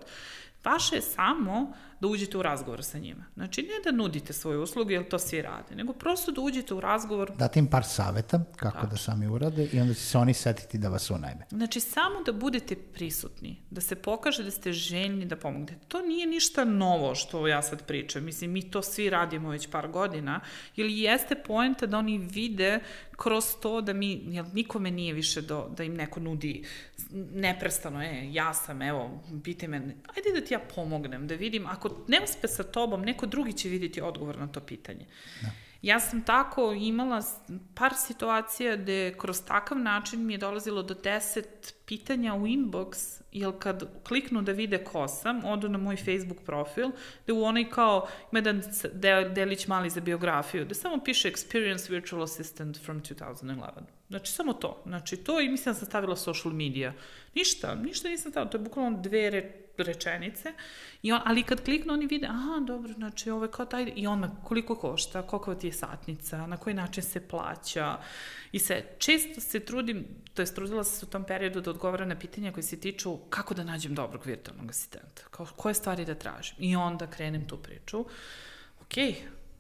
Vaše je samo da uđete u razgovor sa njima. Znači, ne da nudite svoje usluge, jer to svi rade, nego prosto da uđete u razgovor. Date im par saveta kako Tako. da sami urade i onda će se oni setiti da vas unajme. Znači, samo da budete prisutni, da se pokaže da ste željni da pomognete. To nije ništa novo što ja sad pričam. Mislim, mi to svi radimo već par godina, ili jeste poenta da oni vide kroz to da mi, jel, nikome nije više do, da im neko nudi neprestano, e, ja sam, evo, pite me, ajde da ti ja pomognem, da vidim, ako ne uspe sa tobom, neko drugi će vidjeti odgovor na to pitanje. Da. Ja sam tako imala par situacija gde kroz takav način mi je dolazilo do 10 pitanja u inbox, jer kad kliknu da vide ko sam, odu na moj Facebook profil, gde u onaj kao, ima jedan delić mali za biografiju, gde samo piše Experience Virtual Assistant from 2011. Znači, samo to. Znači, to i mislim da sam stavila social media. Ništa, ništa nisam stavila. To je bukvalno dve re, rečenice. I on, ali kad kliknu, oni vide, aha, dobro, znači, ovo je kao taj, i on koliko košta, koliko ti je satnica, na koji način se plaća. I se, često se trudim, to je trudila se u tom periodu da odgovara na pitanja koje se tiču kako da nađem dobrog virtualnog asistenta, kao, koje stvari da tražim. I onda krenem tu priču. Okay,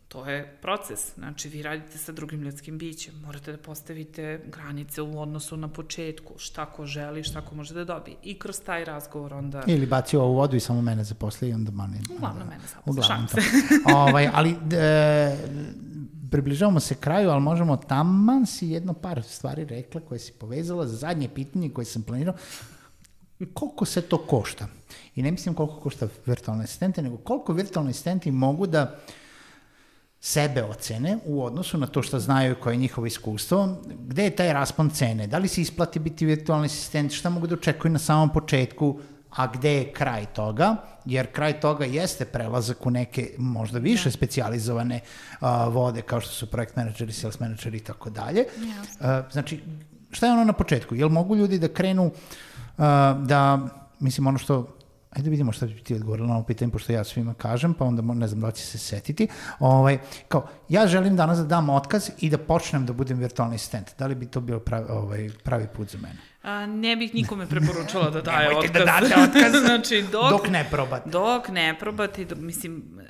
to je proces. Znači, vi radite sa drugim ljudskim bićem, morate da postavite granice u odnosu na početku, šta ko želi, šta ko može da dobije. I kroz taj razgovor onda... Ili baci ovu vodu i samo mene zaposli i onda mani. Uglavnom onda, mene zaposli. Uglavnom to. ovaj, ali e, približavamo se kraju, ali možemo taman si jedno par stvari rekla koje si povezala za zadnje pitanje koje sam planirao. Koliko se to košta? I ne mislim koliko košta virtualne asistente, nego koliko virtualni asistenti mogu da sebe ocene u odnosu na to što znaju koje je njihovo iskustvo, gde je taj raspon cene, da li se isplati biti virtualni asistent, šta mogu da očekuju na samom početku, a gde je kraj toga, jer kraj toga jeste prelazak u neke možda više da. specializovane uh, vode kao što su projekt menadžeri, sales menadžeri i tako dalje. Znači, šta je ono na početku? Jel mogu ljudi da krenu uh, da, mislim, ono što Ajde da vidimo šta bi ti odgovorila na ovo pitanje, pošto ja svima kažem, pa onda ne znam da će se setiti. Ovaj, kao, ja želim danas da dam otkaz i da počnem da budem virtualni asistent. Da li bi to bio pravi, ovaj, pravi put za mene? A, ne bih nikome preporučala da daje otkaz. da date *laughs* otkaz znači, dok, dok ne probate. Dok ne probate, do, mislim,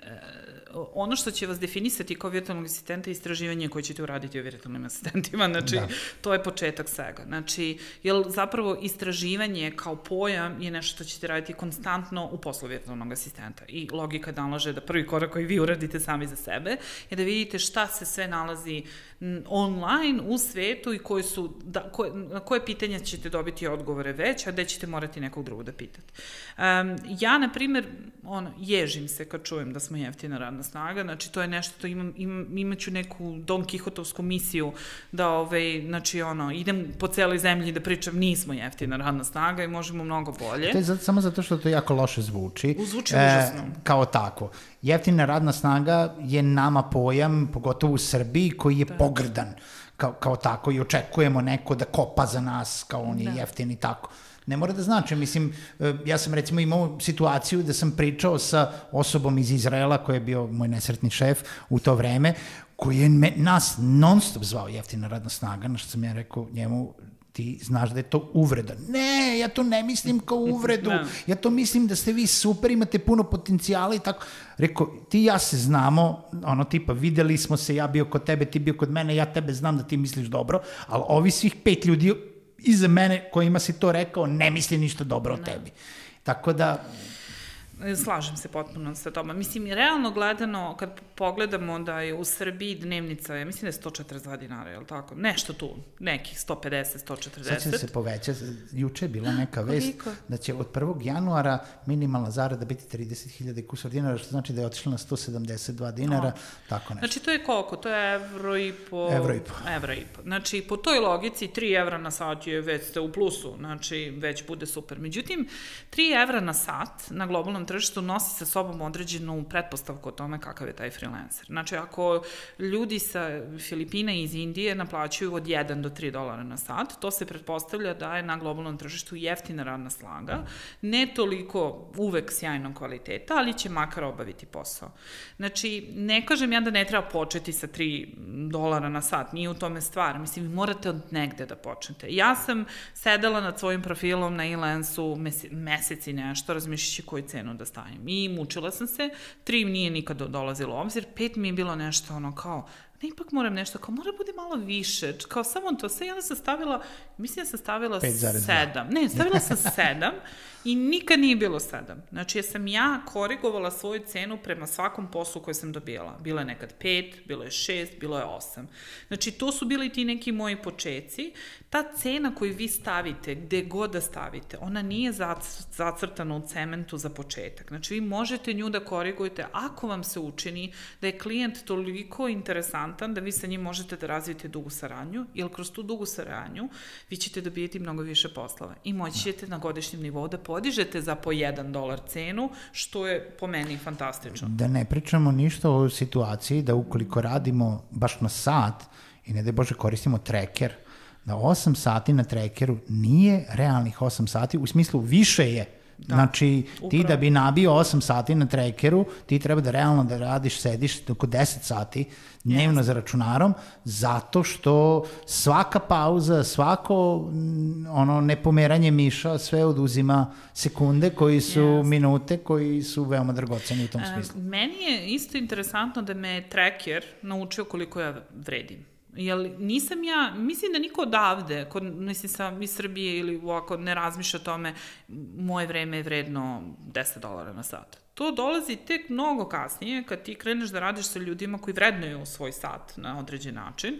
ono što će vas definisati kao virtualnog asistenta je istraživanje koje ćete uraditi o virtualnim asistentima, znači da. to je početak svega. Znači, jer zapravo istraživanje kao pojam je nešto što ćete raditi konstantno u poslu virtualnog asistenta i logika nalaže da prvi korak koji vi uradite sami za sebe je da vidite šta se sve nalazi online u svetu i koje su, da, koje, na koje pitanja ćete dobiti odgovore već, a gde ćete morati nekog drugog da pitate. Um, ja, na primjer, ono, ježim se kad čujem da smo jeftina radna snaga, znači to je nešto, to imam, imam, imaću neku Don Kihotovsku misiju da, ovaj, znači, ono, idem po celoj zemlji da pričam nismo jeftina radna snaga i možemo mnogo bolje. To je zato, samo zato što to jako loše zvuči. Zvuči e, užasno. Kao tako. Jeftina radna snaga je nama pojam, pogotovo u Srbiji, koji je da. pogrdan kao, kao tako i očekujemo neko da kopa za nas kao on je da. jeftin i tako. Ne mora da znači, mislim, e, ja sam recimo imao situaciju da sam pričao sa osobom iz Izraela koji je bio moj nesretni šef u to vreme, koji je me, nas non stop zvao jeftina radna snaga, na što sam ja rekao njemu, ti znaš da je to uvreda. Ne, ja to ne mislim kao uvredu. *laughs* Da. Ja to mislim da ste vi super, imate puno potencijala i tako. Rekao, ti ja se znamo, ono tipa, videli smo se, ja bio kod tebe, ti bio kod mene, ja tebe znam da ti misliš dobro, ali ovi svih pet ljudi iza mene kojima si to rekao ne misli ništa dobro o tebi. Tako da, Slažem se potpuno sa toma. Mislim, realno gledano, kad pogledamo da je u Srbiji dnevnica, ja mislim da je 142 dinara, je li tako? Nešto tu, nekih 150, 140. Sad će se poveća, juče je bila neka vest da će od 1. januara minimalna zarada biti 30.000 kusor dinara, što znači da je otišla na 172 dinara, no. tako nešto. Znači, to je koliko? To je evro i po... Evro i po. Evro i po. Znači, po toj logici, 3 evra na sat je već ste u plusu, znači, već bude super. Međutim, 3 evra na sat na globalnom tržištu nosi sa sobom određenu pretpostavku o tome kakav je taj freelancer. Znači, ako ljudi sa Filipina i iz Indije naplaćuju od 1 do 3 dolara na sat, to se pretpostavlja da je na globalnom tržištu jeftina radna slaga, ne toliko uvek sjajnog kvaliteta, ali će makar obaviti posao. Znači, ne kažem ja da ne treba početi sa 3 dolara na sat, nije u tome stvar. Mislim, morate od negde da počnete. Ja sam sedela nad svojim profilom na e-lensu meseci nešto, razmišljajući koju cenu da stavim. I mučila sam se, tri nije nikad dolazilo u obzir, pet mi je bilo nešto ono kao, ne, ipak moram nešto, kao mora bude malo više, kao samo to sve, i onda sam stavila, mislim da sam stavila 7, ne, stavila sam 7 i nikad nije bilo 7. Znači, ja sam ja korigovala svoju cenu prema svakom poslu koji sam dobijala. Bilo je nekad 5, bilo je 6, bilo je 8. Znači, to su bili ti neki moji počeci. Ta cena koju vi stavite, gde god da stavite, ona nije zacrtana u cementu za početak. Znači, vi možete nju da korigujete ako vam se učini da je klijent toliko interesantan da vi sa njim možete da razvijete dugu saradnju, jer kroz tu dugu saradnju vi ćete dobijeti mnogo više poslova i moći ćete na godišnjem nivou da podižete za po 1 dolar cenu, što je po meni fantastično. Da ne pričamo ništa o situaciji da ukoliko radimo baš na sat i ne da Bože koristimo treker, da 8 sati na trekeru nije realnih 8 sati, u smislu više je Da. Znači, Upravo. ti da bi nabio 8 sati na trekeru, ti treba da realno da radiš, sediš oko 10 sati dnevno yes. za računarom, zato što svaka pauza, svako mm, ono nepomeranje miša sve oduzima sekunde koji su yes. minute koji su veoma dragoceni u tom smislu. meni je isto interesantno da me treker naučio koliko ja vredim. Jel, nisam ja, mislim da niko odavde, kod, mislim sam iz Srbije ili ovako ne razmišlja o tome, moje vreme je vredno 10 dolara na sat. To dolazi tek mnogo kasnije kad ti kreneš da radiš sa ljudima koji vrednuju svoj sat na određen način.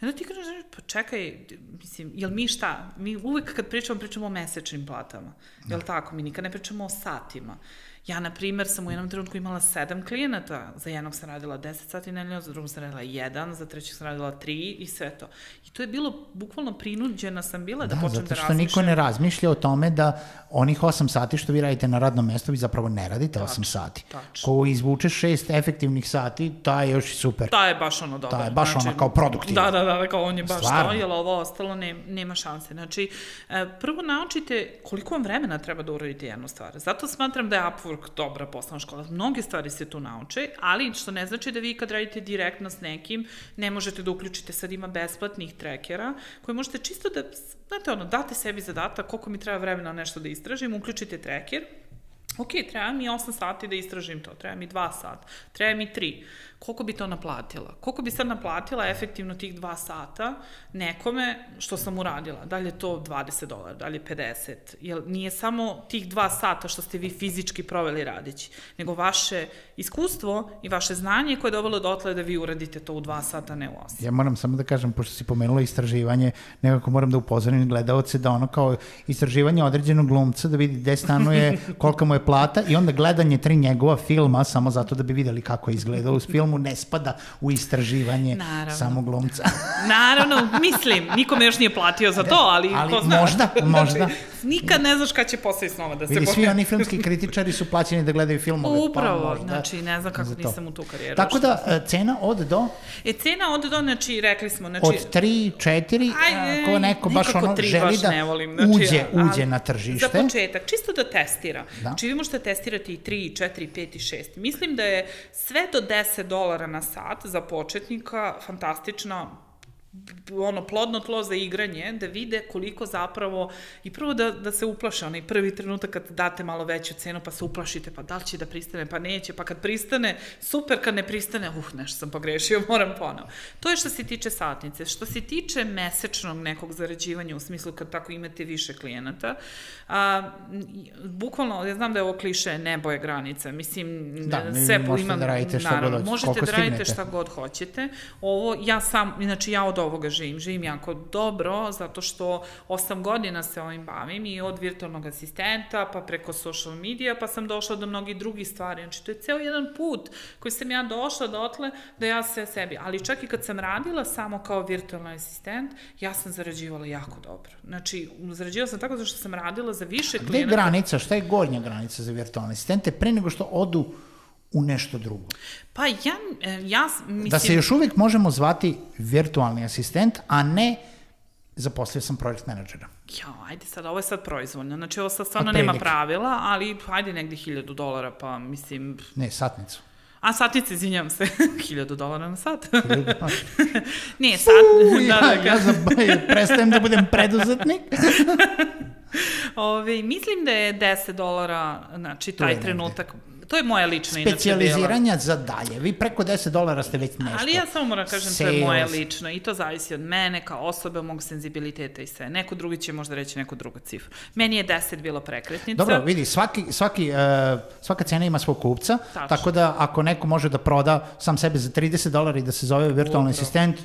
I onda ti kreneš da pa čekaj, mislim, jel mi šta? Mi uvek kad pričamo, pričamo o mesečnim platama. Jel da. tako? Mi nikad ne pričamo o satima. Ja, na primer, sam u jednom trenutku imala sedam klijenata. Za jednog sam radila 10 sati nedeljno, za drugog sam radila jedan, za trećeg sam radila tri i sve to. I to je bilo, bukvalno prinuđena sam bila da, da počnem da razmišljam. zato što niko ne razmišlja o tome da onih 8 sati što vi radite na radnom mestu, vi zapravo ne radite tačno, 8 sati. Tačno. Ko izvuče 6 efektivnih sati, ta je još i super. Ta je baš ono dobro. Ta je baš znači, ono kao produktivno. Da, da, da, kao on je baš Stvarno. to, jer ovo ostalo ne, nema šanse. Znači, e, prvo naučite koliko vam vremena treba da uradite jednu stvar. Zato smatram da je Upwork dobra poslovna škola. Mnoge stvari se tu nauče, ali što ne znači da vi kad radite direktno s nekim, ne možete da uključite, sad ima besplatnih trekera, koje možete čisto da, znate ono, date sebi zadatak koliko mi treba vremena nešto da istražim, uključite treker, ok, treba mi 8 sati da istražim to, treba mi 2 sata, treba mi 3 koliko bi to naplatila? Koliko bi sad naplatila efektivno tih dva sata nekome što sam uradila? Da li je to 20 dolara, da li je 50? Jer nije samo tih dva sata što ste vi fizički proveli radići, nego vaše iskustvo i vaše znanje koje je dovelo dotle da vi uradite to u dva sata, ne u osam. Ja moram samo da kažem, pošto si pomenula istraživanje, nekako moram da upozorim gledalce da ono kao istraživanje određenog glumca, da vidi gde stanuje, *laughs* kolika mu je plata i onda gledanje tri njegova filma samo zato da bi videli kako je izgledao uz film filmu ne spada u istraživanje Naravno. samog glumca. Naravno, mislim, niko me još nije platio za to, ali, ali ko zna. Možda, možda. *laughs* Nikad ne znaš kada će posle snova da se Vidi, svi oni filmski kritičari su plaćeni da gledaju filmove. Pa Upravo, pa možda, znači ne znam kako nisam u tu karijeru. Tako da, e, cena od do? E, cena od do, znači, rekli smo, znači... Od 3, 4, aj, ko neko baš ono želi da volim, znači, uđe, uđe na tržište. Za početak, čisto da testira. Da. Znači, vi možete testirati i 3, 4, 5 i 6. Mislim da je sve do 10 dolara na sat za početnika fantastična ono plodno tlo za igranje, da vide koliko zapravo, i prvo da, da se uplaše, onaj prvi trenutak kad date malo veću cenu pa se uplašite, pa da li će da pristane, pa neće, pa kad pristane, super, kad ne pristane, uh, nešto sam pogrešio, *laughs* moram ponovo. To je što se tiče satnice. Što se tiče mesečnog nekog zarađivanja, u smislu kad tako imate više klijenata, a, bukvalno, ja znam da je ovo kliše, nebo je granica, mislim, da, sve možete da radite šta naravno, god. Možete da radite šta god hoćete. Ovo, ja sam, znači ja od ovoga živim. Živim jako dobro, zato što 8 godina se ovim bavim i od virtualnog asistenta, pa preko social media, pa sam došla do mnogih drugih stvari. Znači, to je ceo jedan put koji sam ja došla dotle da ja se sebi, ali čak i kad sam radila samo kao virtualni asistent, ja sam zarađivala jako dobro. Znači, zarađivala sam tako zato što sam radila za više klijenata. Gde je granica, šta je gornja granica za virtualne asistente pre nego što odu u nešto drugo. Pa ja, e, ja mislim... Da se još uvijek možemo zvati virtualni asistent, a ne zaposlio sam projekt menadžera. Ja, ajde sad, ovo je sad proizvoljno. Znači, ovo sad stvarno nema pravila, ali ajde negde hiljadu dolara, pa mislim... Ne, satnicu. A satnice, izvinjam se, *laughs* hiljadu dolara na sat. *laughs* Nije, sat... *laughs* Da, ja, da, ja, ja prestajem da budem preduzetnik. Ove, mislim da je 10 dolara, znači, taj trenutak... To je moja lična Specijaliziranja za dalje. Vi preko 10 dolara ste već nešto. Ali ja samo moram kažem, Sales. to je moja lična i to zavisi od mene kao osobe, mog senzibiliteta i sve. Neko drugi će možda reći neku drugu cifru. Meni je 10 bilo prekretnica. Dobro, vidi, svaki, svaki, uh, svaka cena ima svog kupca, Tačno. tako da ako neko može da proda sam sebe za 30 dolara i da se zove virtualni asistent,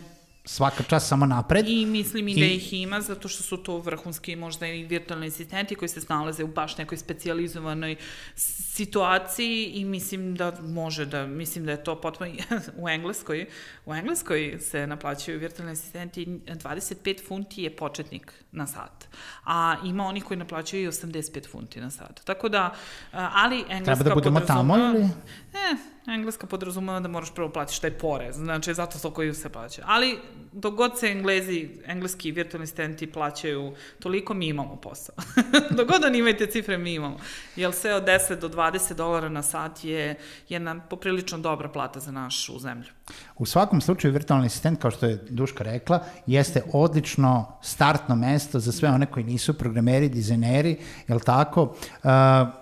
svaka čas samo napred. I mislim i, da I da ih ima, zato što su to vrhunski možda i virtualni asistenti koji se snalaze u baš nekoj specializovanoj situaciji i mislim da može da, mislim da je to potpuno *laughs* u Engleskoj, u Engleskoj se naplaćaju virtualni asistenti 25 funti je početnik na sat, a ima oni koji naplaćaju i 85 funti na sat. Tako da, ali Engleska Treba da budemo tamo ili? E, Engleska podrazumeva da moraš prvo platiš taj porez, znači zato to koji se plaća. Ali dok god se englezi, engleski virtualni asistenti plaćaju toliko, mi imamo posao. *laughs* dok god imaju te cifre, mi imamo. Jer sve od 10 do 20 dolara na sat je jedna poprilično dobra plata za našu zemlju. U svakom slučaju, virtualni asistent, kao što je Duška rekla, jeste odlično startno mesto za sve one koji nisu programeri, dizajneri, jel tako, uh,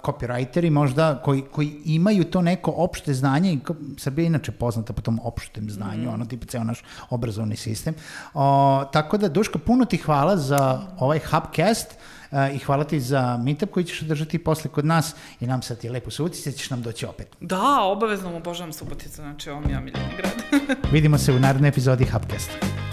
copywriteri možda, koji, koji imaju to neko opšte znanje, i Srbija je inače poznata po tom opštem znanju, mm. ono tipa ceo naš obrazovni sistem. O, tako da, Duška, puno ti hvala za ovaj Hubcast. Uh, i hvala ti za meetup koji ćeš održati posle kod nas i nam sad ti lepo Subotice, ćeš nam doći opet. Da, obavezno obožavam Suboticu, znači ovo mi je omiljeni grad. *laughs* Vidimo se u narednoj epizodi Hubcasta.